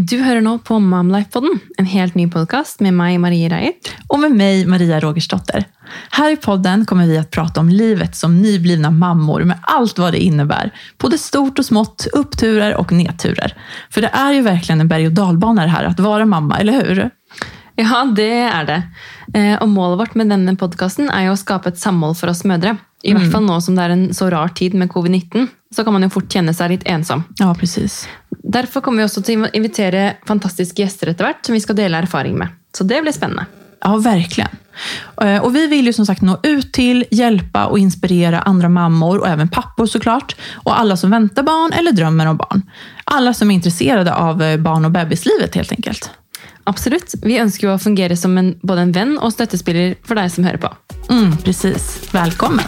Du hører nå på Momlife-podden, en helt ny podcast med mig Marie Reier. Och med mig, Maria Rogersdotter. Här i podden kommer vi att prata om livet som nyblivna mammor med allt vad det innebär. Både stort och smått, uppturer och nedturer. För det är ju verkligen en berg och dalbana det här att vara mamma, eller hur? Ja, det er det. Eh, Og målet vårt med denne podkasten er jo å skape et samhold for oss mødre. I hvert fall nå som det er en så rar tid med covid-19, så kan man jo fort kjenne seg litt ensom. Ja, precis. Derfor kommer vi også til å invitere fantastiske gjester etter hvert, som vi skal dele erfaring med. Så det blir spennende. Ja, verkligen. Eh, Och vi vill ju som sagt nå ut till, hjälpa och inspirera andra mammor och även pappor såklart. Och alla som väntar barn eller drömmer om barn. Alla som är intresserade av eh, barn och bebislivet helt enkelt. Absolutt. Vi ønsker jo å fungere som en, både en venn og støttespiller for deg som hører på. Mm, precis. Välkommen!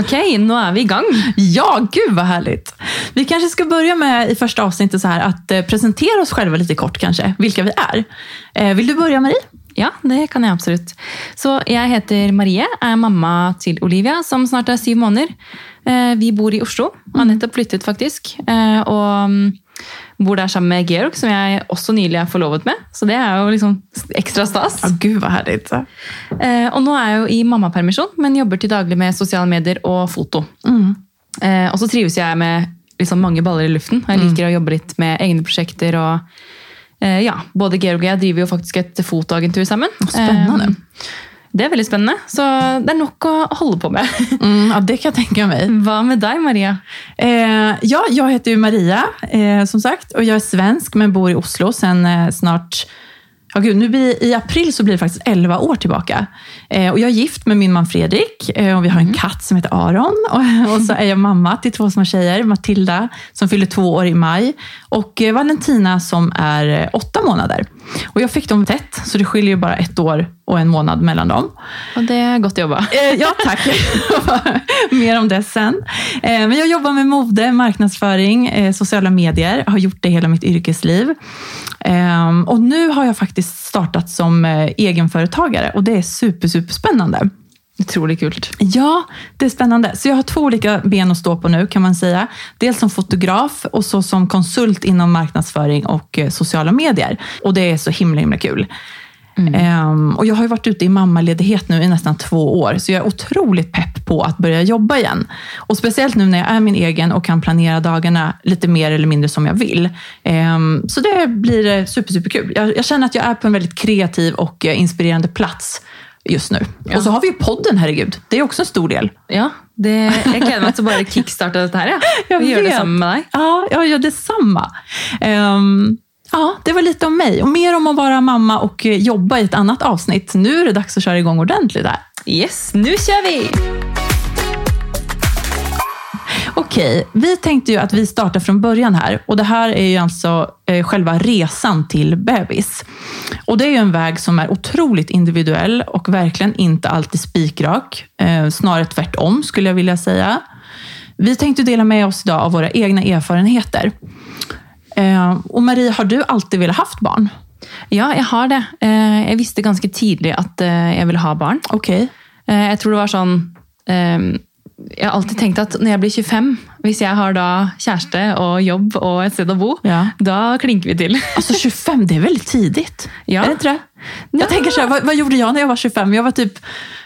Ok, nå er vi i gang. Ja, gud vad härligt! Vi kanske ska börja med i första avsnittet så här att eh, presentera oss själva lite kort kanske, vilka vi är. Eh, Vill du börja Marie? Ja, det kan jeg absolutt. Så jeg heter Marie, er mamma til Olivia, som snart er syv måneder. Eh, Vi bor i Oslo, har nettopp flyttet faktisk. Eh, Og mm, bor der sammen med Georg, som jeg også nylig er forlovet med. Så det er jo liksom ekstra stas. Ja, gud vad härligt. Eh, nå er jeg jo i mammapermisjon, men jobber til daglig med sosiale medier og foto. Mm. Og så trives jeg med liksom mange baller i luften. Jeg liker å jobbe litt med egne prosjekter. og eh, ja, Både Georg og jeg driver jo faktisk et fotoagentur sammen. Spännande. Eh, det er veldig spennende, så det er nok å holde på med. Mm, ja, det kan jag tänka mig. Hva med deg, Maria? Eh, ja, jag heter ju Maria, eh, som sagt, och jag är svensk men bor i Oslo sedan eh, snart Ja, gud, nu blir, I april så blir det faktiskt 11 år tillbaka. Eh, och jag är gift med min man Fredrik eh, och vi har en katt som heter Aron. Och, och så är jag mamma till två små tjejer, Matilda som fyller två år i maj och eh, Valentina som är åtta månader. Och jag fick dem tätt, så det skiljer ju bara ett år och en månad mellan dem. Og det er godt jobba. Eh, ja, tack. Mer om det sen. Men jag jobbar med mode, marknadsföring, sociala medier. Har gjort det hela mitt yrkesliv. Och nu har jag faktiskt startat som egenföretagare och det är super, super spännande. Utrolig kult. Ja, det är spännande. Så jag har två olika ben att stå på nu kan man säga. Dels som fotograf och så som konsult inom marknadsföring och eh, sociala medier. Och det är så himla, himla kul. Ehm, och jag har ju varit ute i mammaledighet nu i nästan två år, så jag är otroligt pepp på att börja jobba igen. Och speciellt nu när jag är min egen och kan planera dagarna lite mer eller mindre som jag vill. Ehm, så det blir eh, super, super kul. Jag, jag känner att jag är på en väldigt kreativ och eh, inspirerande plats just nu. Och så har vi ju podden, herregud. Det är också en stor del. Ja, det, jeg gleder meg til å bare kickstarte dette her. Ja. Jag Vi det vet. sammen med deg. Ja, jag gör detsamma. Ehm, ja, det var lite om mig. Och mer om att vara mamma och eh, jobba i ett annat avsnitt. Nu är det dags att köra igång ordentligt där. Yes, nå kjører vi! Okej, vi tänkte ju att vi startar från början här. Och det här är ju alltså eh, själva resan till bebis. Och det är ju en väg som är otroligt individuell och verkligen inte alltid spikrak. Eh, snarare tvärtom skulle jag vilja säga. Vi tänkte dela med oss idag av våra egna erfarenheter. Eh, och Marie, har du alltid velat haft barn? Ja, jeg har det. Jeg visste ganske tidlig at eh, jeg ville ha barn. Okej. Eh, Jeg tror det var sånn Jeg har alltid tenkt at når jeg blir 25, hvis jeg har da kjæreste og jobb og et sted å bo, Ja. da klinker vi til. Alltså 25, det är väldigt tidigt. Ja. Är det inte det? Jag tänker så här, vad, vad gjorde jag när jag var 25? Jag var typ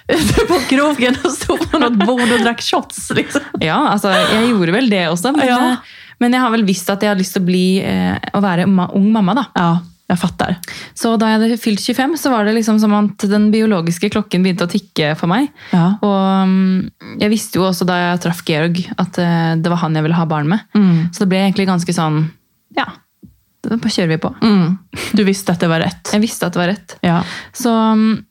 ute på krogen och stod på något bord och drack shots. Liksom. Ja, altså, jeg gjorde vel det også, men, Ja. eh, men jeg har vel visst at jeg har til å bli eh, være ma ung mamma. da. Ja, jag fattar. Så da jeg hadde fylt 25, så var det liksom som at den biologiske klokken begynte å tikke for meg. Ja. Og mm, jeg visste jo også da jeg traff Georg, at eh, det var han jeg ville ha barn med. Mm. Så det ble egentlig ganske sånn Ja, da kjører vi på. Mm. Du visste att det var rätt. Jeg visste at det var rett. Ja. Så mm,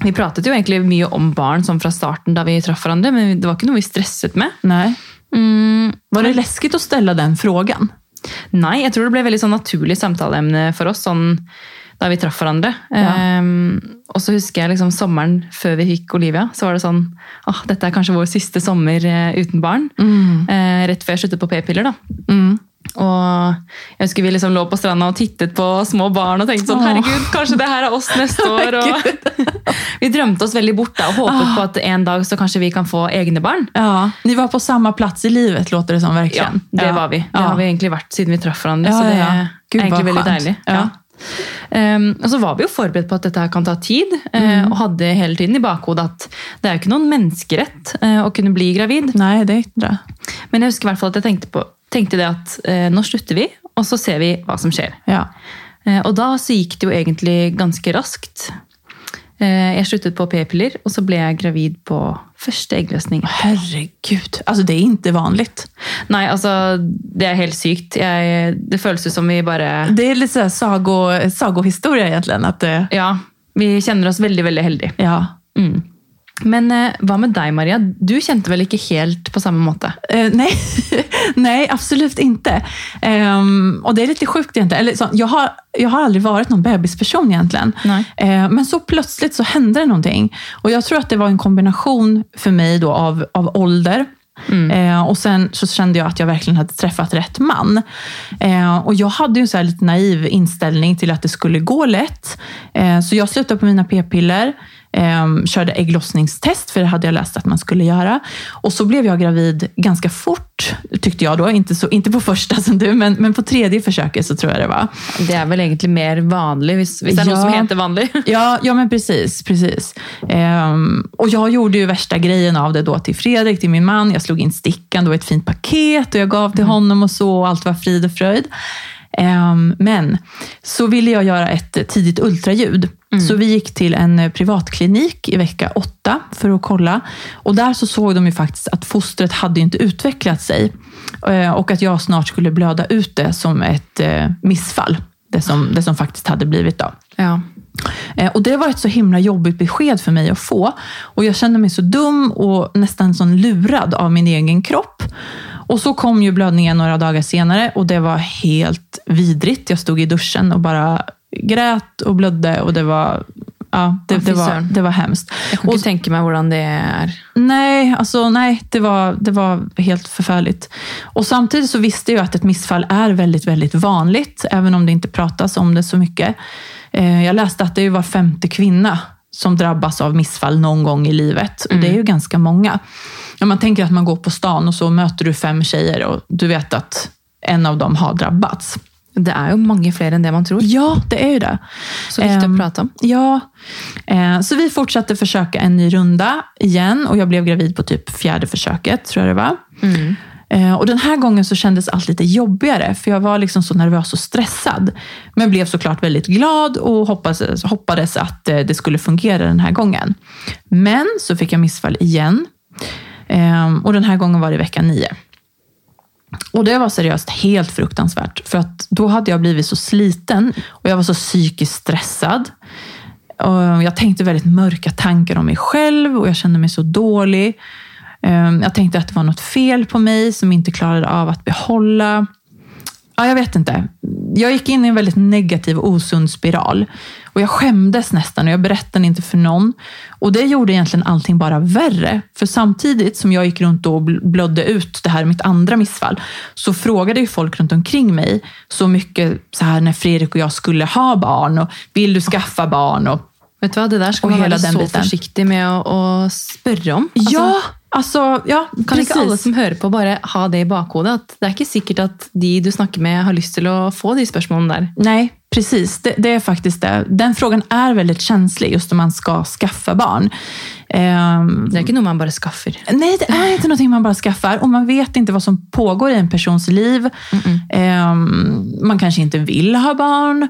vi pratet jo egentlig mye om barn sånn fra starten da vi traff hverandre, men det var ikke noe vi stresset med. Nej. Mm, Var det läskigt att ställa den frågan? Nei, jeg tror det ble veldig sånn naturlig samtaleemne for oss sånn, da vi traff hverandre. Ja. Ehm, og så husker jeg liksom sommeren før vi fikk Olivia, så var det sånn åh, dette er kanskje vår siste sommer eh, uten barn. Mm. Eh, rett før jeg sluttet på p-piller. da. Mm. Och jag husker vi liksom låg på stranden och tittade på små barn och tänkte sånn, herregud, kanske det här är oss nästa år. Och vi drömte oss väldigt bort da, och hoppet på att en dag så kanske vi kan få egna barn. Ja, ni var på samma plats i livet låter det som Ja, verkligen. det ja. var vi. Det har vi egentligen varit sedan vi träffade varandra. Ja, så det är Gud, väldigt skönt. dejligt. Ja. Ja. Ehm, och så var vi ju förberedda på att detta här kan ta tid eh, Mm. och hade hela tiden i bakhuvudet att det är ju inte någon mänsklighet eh, att kunna bli gravid. Nej, det är inte det. Men jag husker i hvert fall att jag tänkte, på, tänkte det att eh, nu slutar vi och så ser vi vad som sker. Ja. Eh, och då så gick det ju egentligen ganska raskt. Eh, jag slutade på p-piller och så blev jag gravid på första ägglossningen. Herregud, alltså det är inte vanligt. Nej, alltså det är helt sykt. Jag, det känns ju som vi bara... Det är lite så här sago, egentligen. Att det, Ja, vi känner oss väldigt, väldigt heldiga. ja. Mm. Men eh, vad med dig Maria? Du kände väl inte helt på samma måte? Eh, nej. nej, absolut inte. Ehm, och det är lite sjukt egentligen. Eller, så, jag, har, jag har aldrig varit någon bebisperson egentligen. Nej. Eh, men så plötsligt så hände det någonting. Och jag tror att det var en kombination för mig då av, av ålder. Eh, och sen så kände jag att jag verkligen hade träffat rätt man. Eh, och jag hade ju en lite naiv inställning till att det skulle gå lätt. Eh, så jag slutade på mina p-piller. Eh, körde ägglossningstest, för det hade jag läst att man skulle göra. Och så blev jag gravid ganska fort, tyckte jag då. Inte, så, inte på första som du, men, men på tredje försöket så tror jag det var. Det är väl egentligen mer vanligt, hvis, hvis det är något Ja. som heter vanligt. Ja, ja men precis. precis. Ehm, och jag gjorde ju värsta grejen av det då till Fredrik, till min man. Jag slog in stickan, det var ett fint paket och jag gav till honom och så. Och allt var frid och fröjd. Ehm, men så ville jag göra ett tidigt ultraljud. Så vi gick till en eh, privatklinik i vecka åtta för att kolla. Och där så såg de ju faktiskt att fostret hade inte utvecklat sig. Eh, Och att jag snart skulle blöda ut det som ett eh, missfall. Det som, det som faktiskt hade blivit då. Ja. Och det var ett så himla jobbigt besked för mig att få. Och jag kände mig så dum och nästan sån lurad av min egen kropp. Och så kom ju blödningen några dagar senare och det var helt vidrigt. Jag stod i duschen och bara grät och blödde och det var, ja, det, det var, det var hemskt. Jag kan Och- inte tänka mig hur det är. Nej, alltså, nej det, var, det var helt förfärligt. Och samtidigt så visste jag att ett missfall är väldigt, väldigt vanligt, även om det inte pratas om det så mycket. Eh, Jag läste att det var femte kvinna som drabbas av missfall någon gång i livet. Och det är ju ganska många. Om man tänker att man går på stan och så möter du fem tjejer och du vet att en av dem har drabbats. Det är ju många fler än det man tror. Ja, det är ju det. Så viktigt Ehm, att prata om. Ja, eh, så vi fortsatte försöka en ny runda igen och jag blev gravid på typ fjärde försöket, tror jag det var. Eh, Eh, och den här gången så kändes allt lite jobbigare, för jag var liksom så nervös och stressad. Men blev såklart väldigt glad och hoppades, hoppades att eh, det skulle fungera den här gången. Men så fick jag missfall igen. Ehm, och den här gången var det vecka nio. Och det var seriöst helt fruktansvärt. För att då hade jag blivit så sliten och jag var så psykiskt stressad. Jag tänkte väldigt mörka tankar om mig själv och jag kände mig så dålig. Ehm, Jag tänkte att det var något fel på mig som inte klarade av att behålla. Ja, jag vet inte. Jag gick in i en väldigt negativ och osund spiral. Och jag skämdes nästan och jag berättade inte för någon. Och det gjorde egentligen allting bara värre. För samtidigt som jag gick runt och bl- blödde ut det här mitt andra missfall, så frågade ju folk runt omkring mig så mycket så här när Fredrik och jag skulle ha barn och vill du skaffa barn? Och, Vet du vad, det där ska man vara så biten. försiktig med att, spörra om. Alltså, ja, alltså, ja, Kan precis. inte alla som hører på bare ha det i bakhodet? At det er ikke sikkert at de du snakker med, har til å få de spørsmålene der. Nej, precis. Det, det är faktiskt det. Den frågan är väldigt känslig just om man ska skaffa barn. Ehm, Det er ikke noe man bare skaffer. Nej, det är inte någonting man bara skaffar och man vet inte vad som pågår i en persons liv. Ehm, man kanske inte vill ha barn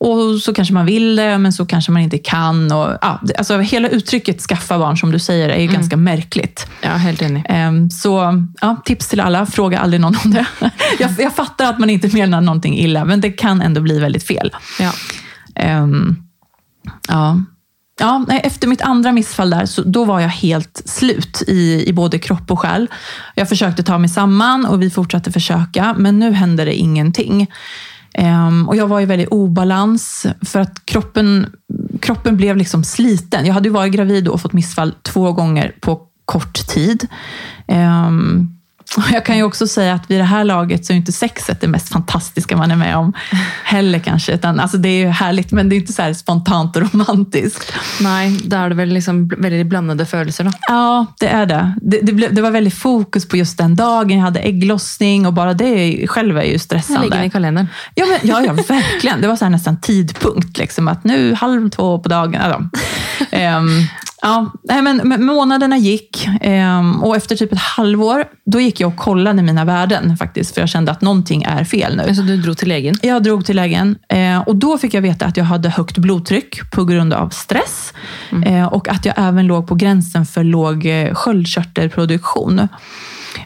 och så kanske man vill det, men så kanske man inte kan. Och, ja, alltså, hela uttrycket skaffa barn, som du säger, är ju ganska märkligt. Ja, helt enig. Ehm, Så ja, tips till alla, fråga aldrig någon om det. Jag, jag fattar att man inte menar någonting illa, men det kan ändå bli väldigt fel. Ja. Ehm, ja. Ja, efter mitt andra missfall där, så då var jag helt slut i, i både kropp och själ. Jag försökte ta mig samman och vi fortsatte försöka, men nu hände det ingenting. Ehm, och jag var i väldigt obalans för att kroppen, kroppen blev liksom sliten. Jag hade varit gravid och fått missfall två gånger på kort tid. Ehm, jag kan ju också säga att vid det här laget så är inte sexet det mest fantastiska man är med om heller kanske. Utan, alltså det är ju härligt, men det är inte så spontant och romantiskt. Nej, da er det vel liksom veldig blandede følelser, da. Ja, det är det. Det, det, blev, det var väldigt fokus på just den dagen. Jag hade ägglossning och bara det själv är ju stressande. legger den i kalenderen. Ja, men, ja, ja, verkligen. Det var så här nästan tidpunkt. Liksom, att nu halv två på dagen. Alltså. ja, nej, men, månaderna gick ehm, och efter typ ett halvår, då gick jag och kollade mina värden faktiskt. För jag kände att någonting är fel nu. Så du dro til legen? Jag drog till lägen eh, och då fick jag veta att jag hade högt blodtryck på grund av stress. Eh, och att jag även låg på gränsen för låg eh, sköldkörtelproduktion.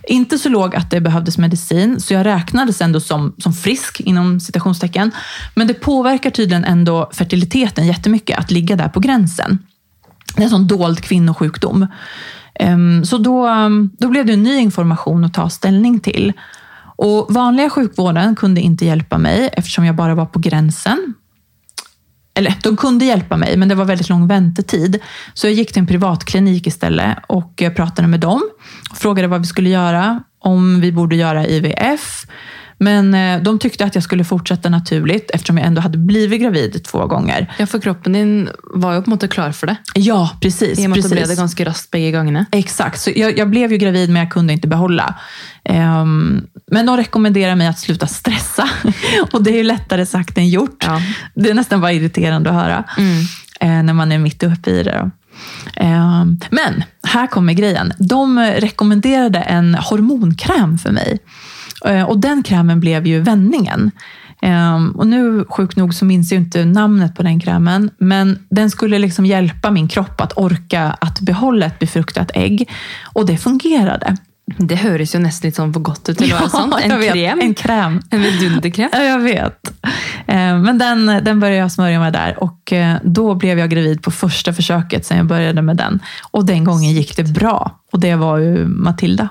Inte så låg att det behövdes medicin, så jag räknades ändå som, som frisk inom citationstecken. Men det påverkar tydligen ändå fertiliteten jättemycket att ligga där på gränsen. Det är en sån dold kvinnosjukdom. Ehm, så då, ehm, då blev det en ny information att ta ställning till. Och vanliga sjukvården kunde inte hjälpa mig eftersom jag bara var på gränsen. Eller de kunde hjälpa mig, men det var väldigt lång väntetid. Så jag gick till en privatklinik istället och pratade med dem. Frågade vad vi skulle göra, om vi borde göra IVF. Men eh, de tyckte att jag skulle fortsätta naturligt eftersom jag ändå hade blivit gravid två gånger. Ja, for kroppen din var jo på måte klar for det. Ja, precis. I og med at det ble precis. det ganske raskt begge gangene. Exakt, så jag, jag blev ju gravid men jag kunde inte behålla. Ehm, men de rekommenderar mig att sluta stressa. Och det är ju lättare sagt än gjort. Ja. Det är nästan bara irriterande att höra eh, när man är mitt uppe i det. Då. Ehm, men här kommer grejen. De rekommenderade en hormonkräm för mig. Eh, och den krämen blev ju vändningen. Ehm, och nu, sjukt nog, så minns jag inte namnet på den krämen. Men den skulle liksom hjälpa min kropp att orka att behålla ett befruktat ägg. Och det fungerade. Det høres jo nesten litt sånn for godt ut å være sant. En vet. krem. En kräm. En vidunderkrem. Ja, jag vet. Eh, Men den, den började jag smörja med där och eh, då blev jag gravid på första försöket sen jag började med den. Och den gången gick det bra. Och det var ju Matilda.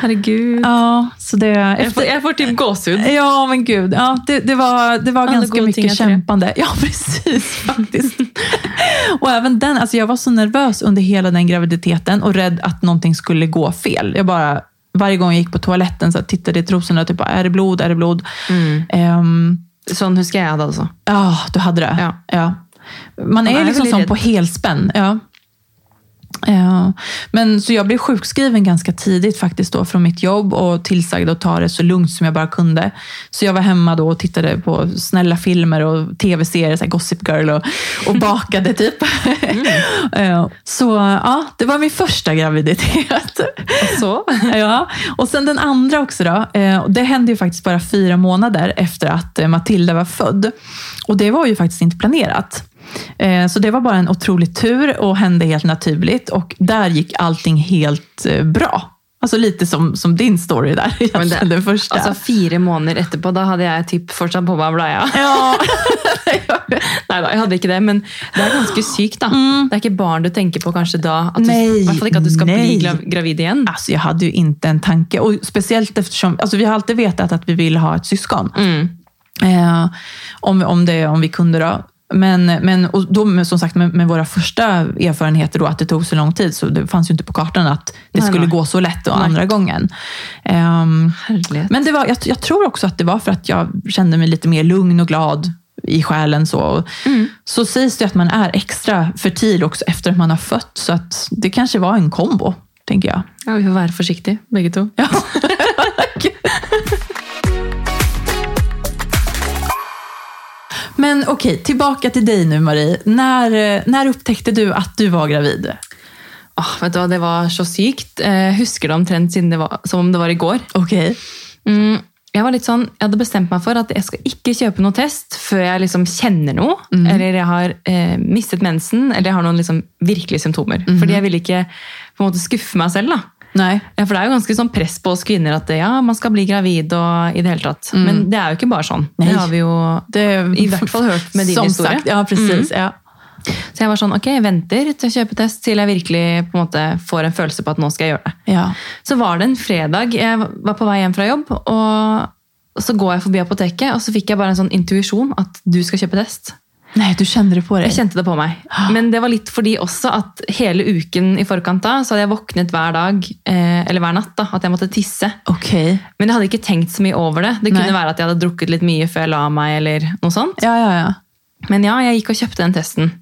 Herregud. Ja, så det... Jeg får, jeg får typ gåsehud. Ja, men gud. Ja, det, det var, det var Alla ganska mycket efter kämpande. Ja, precis. Faktiskt. och även den, alltså jag var så nervös under hela den graviditeten och rädd att någonting skulle gå fel. Jag bara, varje gång jag gick på toaletten så tittade i trosorna och typ, är det blod, är det blod? Mm. Ehm, Sånn husker jeg det, altså. Ja, du hade det. Ja. Ja. Man är, är liksom rädd. på helspänn. Ja. Men så jag blev sjukskriven ganska tidigt faktiskt då från mitt jobb och tillsagd att ta det så lugnt som jag bara kunde. Så jag var hemma då och tittade på snälla filmer och tv-serier, så Gossip Girl och, och bakade typ. Ja. Så ja, det var min första graviditet. Og så Ja, och sen den andra också då. Eh, och Det hände ju faktiskt bara fyra månader efter att eh, Matilda var född. Och det var ju faktiskt inte planerat. Eh, Så det var bara en otrolig tur och hände helt naturligt. Och där gick allting helt eh, bra. Alltså lite som, som din story där, Men egentligen, den första. Altså Fire måneder etterpå, da hadde jeg typ fortsatt på meg bleia. ja. Nei da, jeg hadde ikke det, men det er ganske sykt, da. Det er ikke barn du tenker på kanskje da. At du, Nej, I hvert fall ikke at du skal nej. bli gra- gravid igjen. Alltså jag hade ju inte en tanke. Och speciellt eftersom alltså vi har alltid vetat att vi vill ha ett syskon. Mm. Eh, om, om, det, om vi kunde då. Men, men och då, som sagt, med, med våra första erfarenheter, då, att det tog så lång tid, så det fanns ju inte på kartan att det Nej, skulle nej. gå så lätt och andra gången. Herlighet. men det var, jag, jag tror också att det var för att jag kände mig lite mer lugn och glad i själen. Så, så sägs det att man är extra fertil också efter att man har fött. Så att det kanske var en kombo, tänker jag. Ja, vi får være forsiktige, begge to. Ja. Men okej, tillbaka till dig nu Marie. När, eh, när upptäckte du att du var gravid? Åh, vet du hva, Det var så sykt. Jeg husker det omtrent det var, som om det var i går. Okej. Mm, jeg var litt sånn, jeg hadde bestemt meg for at jeg skal ikke kjøpe noe test før jeg liksom kjenner noe, eller jeg har eh, mistet mensen, eller jeg har noen liksom virkelige symptomer. Fordi jeg ville ikke på en måte skuffe meg selv. da. Nej. Ja, for det er jo ganske sånn press på oss kvinner at ja, man skal bli gravid og i det hele tatt. Men det er jo ikke bare sånn. Nej. Det har vi jo Det, i hvert fall hørt med din Som historie. sagt, ja precis. Ja. Så jeg var sånn, ok, jeg venter til å kjøpe test til jeg virkelig på en måte får en følelse på at nå skal jeg gjøre det. Ja. Så var det en fredag, jeg var på vei hjem fra jobb, og så går jeg forbi apoteket, og så fikk jeg bare en sånn intuisjon at du skal kjøpe test. Nej, du kände det på dig? Jeg kjente det på meg. Men det var litt fordi også at hele uken i forkant da, så hadde jeg våknet hver dag, eh, eller hver natt, da, at jeg måtte tisse. Ok. Men jeg hadde ikke tenkt så mye over det. Det kunne Nei. være at jeg hadde drukket litt mye før jeg la meg, eller noe sånt. Ja, ja, ja. Men ja, jeg gikk og kjøpte den testen.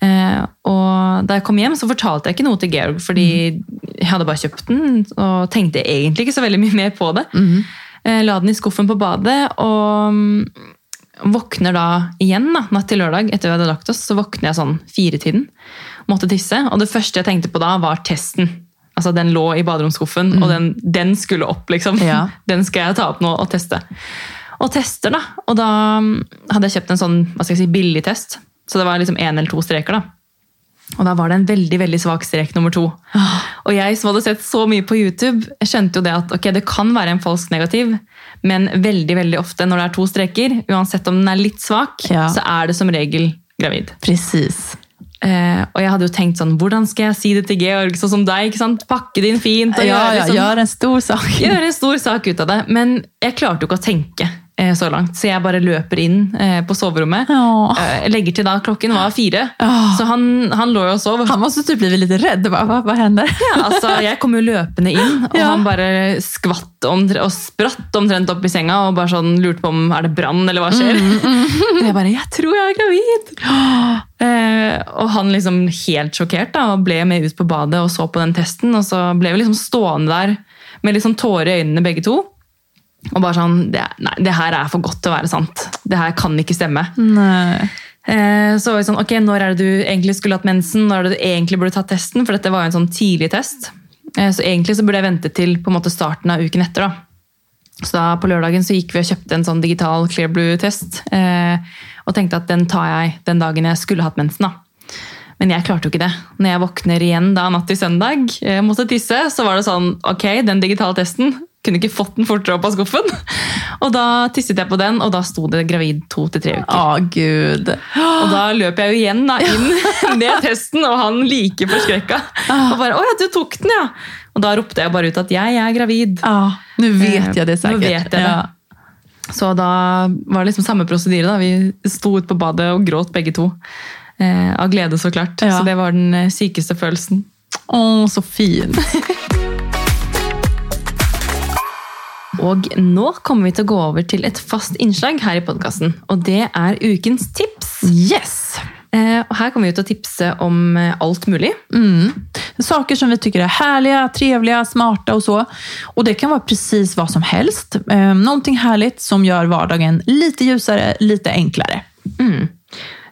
Eh, og da jeg kom hjem, så fortalte jeg ikke noe til Georg, fordi jeg hadde bare kjøpt den og tenkte egentlig ikke så veldig mye mer på det. Eh, la den i skuffen på badet og mm, våkner da igjen da, natt til lørdag etter vi hadde lagt oss. Så våkner jeg sånn firetiden, måtte tisse. Og det første jeg tenkte på da, var testen. Altså Den lå i baderomsskuffen, og den, den skulle opp. liksom. Ja. Den skal jeg ta opp nå og teste. Og tester, da. Og da mm, hadde jeg kjøpt en sånn hva skal jeg si, billig test. Så det var liksom én eller to streker. da. Og da var det en veldig veldig svak strek nummer to. Og jeg som hadde sett så mye på YouTube, skjønte jo det at ok, det kan være en falsk negativ, men veldig veldig ofte når det er to streker, uansett om den er litt svak, Ja. så er det som regel gravid. Precis. Eh, og jeg hadde jo tenkt sånn, hvordan skal jeg si det til Georg, sånn som deg? ikke sant? Pakke det inn fint. og Ja, gjøre ja, liksom- gör en stor sak. gjøre en stor sak ut av det. Men jeg klarte jo ikke å tenke så langt, så jeg bare løper inn eh, på soverommet. Ja. Eh, legger til da klokken var fire, Ja. så han, han lå jo og sov. Han måste typ blivit lite rädd. Bara, vad, vad händer? Ja, altså, jeg kom jo løpende inn, og Ja. han bare skvatt omtre og spratt omtrent opp i senga og bare sånn lurte på om er det brann eller hva skjer. Og jeg bare 'Jeg tror jeg er gravid'. Eh, og han liksom helt sjokkert da, og ble med ut på badet og så på den testen. Og så ble vi liksom stående der med liksom tårer i øynene begge to. Og bare sånn det, Nei, det her er for godt til å være sant. Det her kan ikke stemme. Nej. Eh, Så var vi sånn, ok, når er det du egentlig skulle hatt mensen? Når er det du egentlig burde tatt testen? For dette var jo en sånn tidlig test. Eh, Så egentlig så burde jeg vente til på en måte starten av uken etter. da. Så da på lørdagen så gikk vi og kjøpte en sånn digital Clearblue-test. Eh, og tenkte at den tar jeg den dagen jeg skulle hatt mensen. da. Men jeg klarte jo ikke det. Når jeg våkner igjen da natt til søndag, eh, måtte tisse, så var det sånn, ok, den digitale testen, kunne ikke fått den fortere opp av skuffen. Og da tisset jeg på den, og da sto det gravid to til tre uker. Ja, gud. Og da løp jeg jo igjen da, inn med testen, og han like forskrekka. Og bare 'Å ja, du tok den, ja!' Og da ropte jeg bare ut at 'jeg er gravid'. Ja, nu vet jag det Nå säkert. vet jeg det. Ja. Så da var det liksom samme prosedyre. da. Vi sto ute på badet og gråt begge to. Eh, av glede, så klart. Ja. Så det var den eh, sykeste følelsen. Åh, så fint. Og nå kommer vi til å gå over til et fast innslag her i podkasten. Og det er ukens tips. Yes! Eh, og her kommer vi til å tipse om eh, alt mulig. Mm. Saker som vi tycker är härliga, trevliga, smarta och så. Och det kan vara precis vad som helst. Eh, någonting härligt som gör vardagen lite ljusare, lite enklare.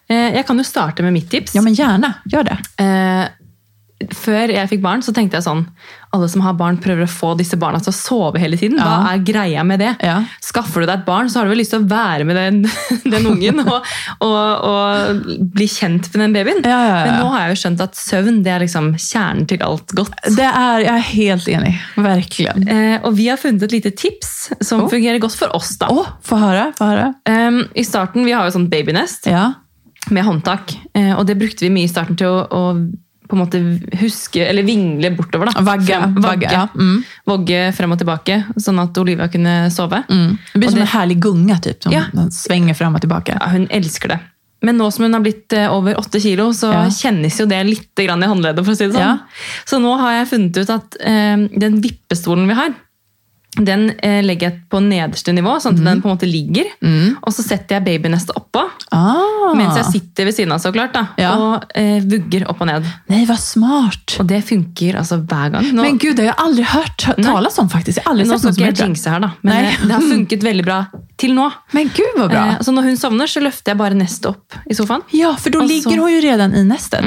Eh, jeg kan jo starte med mitt tips. Ja, men gärna. Gör det. Eh, før jeg fikk barn, så tenkte jeg sånn Alle som har barn, prøver å få disse barna til å sove hele tiden. Ja. er greia med det? Ja. Skaffer du deg et barn, så har du vel lyst til å være med den, den ungen og, og, og bli kjent med den babyen. Ja, ja. Men nå har jeg jo skjønt at søvn det er liksom kjernen til alt godt. Det är, jag är helt enig. Verkligen. Eh, og vi har funnet et lite tips som Åh. fungerer godt for oss. da. Åh, få höra, få höra. Eh, I starten, Vi har jo sånn babynest. Ja. med håndtak. Eh, Og det brukte vi mye i starten til å, å på en måte huske, eller vingle bortover. da. Vagga, Frem, vagga. Ja. Mm. Vogge frem og tilbake, sånn at Olivia kunne sove. Mm. Det blir Och som det- en härlig gunga typ, som Ja. svänger fram och tillbaka. Ja, hun elsker det. Men nå som hun har blitt eh, over åtte kilo, så Ja. kjennes jo det litt grann i håndleddet. for å si det sånn. Ja. Så nå har jeg funnet ut at eh, den vippestolen vi har, den eh, legger jeg på nederste nivå, sånn at den på en måte ligger. Mm. Og så setter jeg babynestet oppå, Ah. mens jeg sitter ved siden av, så klart, da, Ja. og eh, vugger opp og ned. Nej, vad smart. Og det funker altså hver gang. Nå, Men gud, det har jag aldrig hört talas om faktiskt. Jag har aldrig sett någon som her, da, men Nei. eh, det har funket veldig bra til nå. Men gud vad bra. Eh, så når hun sovner, så løfter jeg bare nestet opp i sofaen. Ja, för då Och ligger så- hon ju redan i nästet.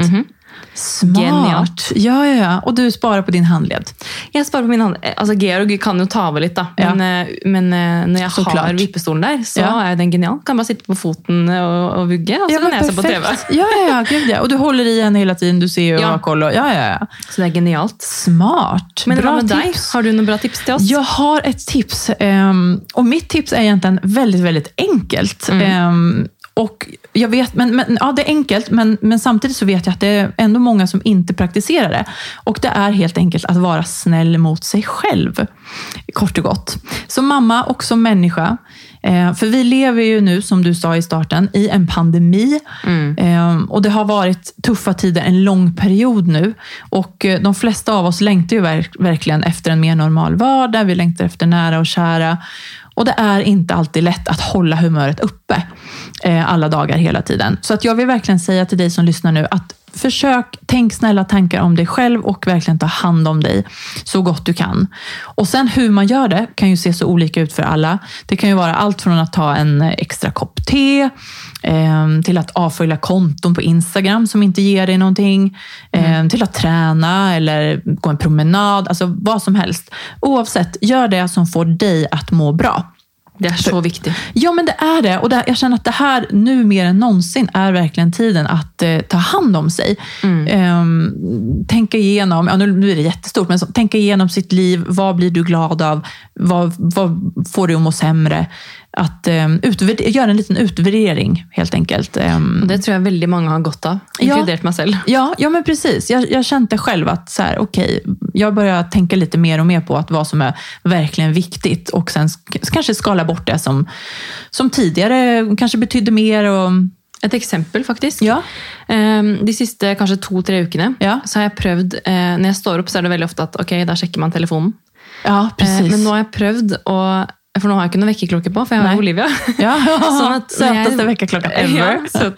Smart. Genialt. Ja, ja, ja. Och du sparar på din handled. Jeg sparer på min hånd. Eh, Altså, Georg kan jo ta over litt, da. Ja. Men, eh, men eh, når jeg Så har vippestolen der, så Ja. jo den genial. Kan bare sitte på foten og, og vugge, og så kan jeg se på TV. Ja, ja, ja, gud ja. Och du håller i henne hela tiden, du ser ju och Ja. har koll. Och, ja, ja, ja. Så det er genialt. Smart. Men bra med tips. Har du noen bra tips til oss? Jag har ett tips. ehm, och mitt tips är egentligen väldigt, väldigt enkelt. Mm. Ehm, och jag vet, men, men, ja, det är enkelt, men, men samtidigt så vet jag att det är ändå många som inte praktiserar det. Och det är helt enkelt att vara snäll mot sig själv. Kort och gott. Som mamma och som människa. Eh, för vi lever ju nu, som du sa i starten, i en pandemi. Mm. Eh, och det har varit tuffa tider en lång period nu. Och eh, de flesta av oss längtar ju verk, verkligen efter en mer normal vardag. Vi längtar efter nära och kära. Och det är inte alltid lätt att hålla humöret uppe eh, alla dagar hela tiden. Så att jag vill verkligen säga till dig som lyssnar nu att försök, tänk snälla tankar om dig själv och verkligen ta hand om dig så gott du kan. Och sen hur man gör det kan ju se så olika ut för alla. Det kan ju vara allt från att ta en extra kopp te, eh, till att avfölja konton på Instagram som inte ger dig någonting, eh, till att träna eller gå en promenad, alltså vad som helst. Oavsett, gör det som får dig att må bra. Det är så viktigt. Ja, men det är det. Och det, jag känner att det här nu mer än någonsin är verkligen tiden att eh, ta hand om sig. Ehm, tänka igenom, ja, nu, nu är det jättestort, men så, tänka igenom sitt liv. Vad blir du glad av? Vad, vad får du att må sämre? Att um, göra en liten utvärdering helt enkelt. Um, Det tror jag väldigt många har gott av, Ja. inkluderat mig själv. Ja, ja men precis. Jag, jag kände själv att så här, okej, jag börjar tänka lite mer och mer på att vad som är verkligen viktigt och sen sk- kanske skala bort det som, som tidigare kanske betydde mer. Och, Et eksempel, faktisk. ja, Ehm, De siste kanskje to-tre ukene Ja. så har jeg prøvd eh, Når jeg står opp, så er det veldig ofte at ok, da sjekker man telefonen. Ja, Eh, precis. men nå har jeg prøvd å For nå har jeg ikke noe vekkerklokke på, for jeg har Nei. jo Olivia. ja, Sötaste veckaklockan ever. Ja.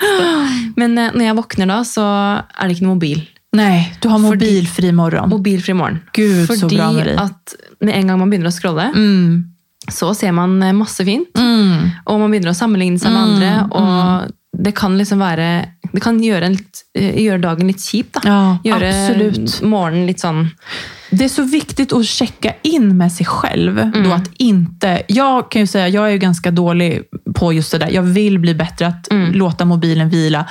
Men eh, når jeg våkner da, så er det noe mobil. Nej, du har mobilfri morgon. Mobilfri morgen. Gud, så Fordi bra, Marie. at med en gang man begynner å scrolle, Mm, så ser man eh, masse fint. mm, Og man begynner å sammenligne seg med Mm, andre. Og det kan liksom være Det kan gjøre, en gjøre dagen litt kjip. da. ja, Gjøre absolut. morgenen litt sånn Det är så viktigt att checka in med sig själv. Mm. Då att inte, jag kan ju säga, jag är ju ganska dålig på just det där. Jag vill bli bättre att Mm. låta mobilen vila.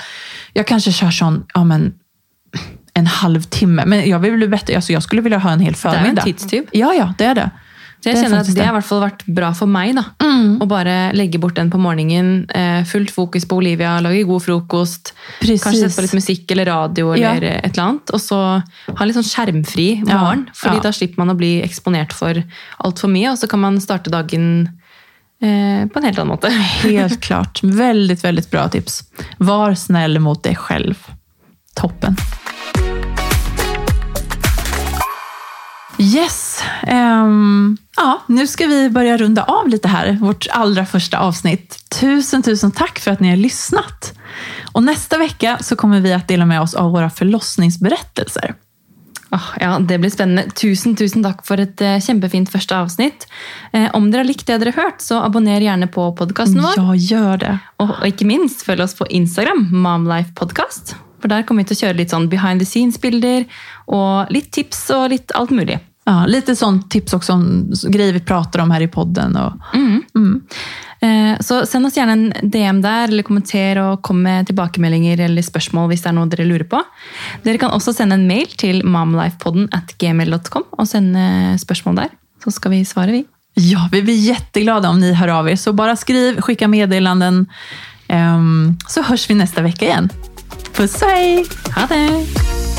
Jag kanske kör sån, ja men, en halvtimme. Men jag vill bli bättre. Alltså, jag skulle vilja ha en hel Det er jo en förmiddag. tidstyv. Ja, ja, det är det. Så jeg er kjenner at det har i hvert fall vært bra for meg. da. Mm. Å bare legge bort den på morgenen. Eh, fullt fokus på Olivia, lage god frokost. Precis. Kanskje sette på litt musikk eller radio Ja. eller et eller annet. Og så ha litt sånn skjermfri Ja, morgen. fordi ja. da slipper man å bli eksponert for altfor mye, og så kan man starte dagen eh, på en helt annen måte. Helt klart. Väldigt, väldigt bra tips. Var snäll mot dig själv. Toppen. Yes. ehm, ja, nu ska vi börja runda av lite här. Vårt allra första avsnitt. Tusen, tusen tack för att ni har lyssnat. Och nästa vecka så kommer vi att dela med oss av våra förlossningsberättelser. Ah, ja, Det blir spennende. Tusen tusen takk for et eh, kjempefint første avsnitt. Eh, om dere har likt det dere har hørt, så abonner gjerne på podkasten vår. Ja, gör det. Og, og ikke minst følg oss på Instagram, Momlife Podcast. For der kommer vi å kjøre litt sånn behind the scenes-bilder og litt tips og litt alt mulig. Ja, lite sånt tips också om grejer vi pratar om här i podden. Och, mm. Eh, Så send oss gjerne en DM der, eller kommenter og kom med tilbakemeldinger eller spørsmål hvis det er noe dere lurer på. Dere kan også sende en mail til momlifepodden gmail.com og sende spørsmål der. Så skal vi svare, vi. Ja, vi blir jätteglada om ni hör av er. Så bara skriv, skicka meddelanden. Ehm, så hörs vi nästa vecka igen. Puss och hej! Ha det!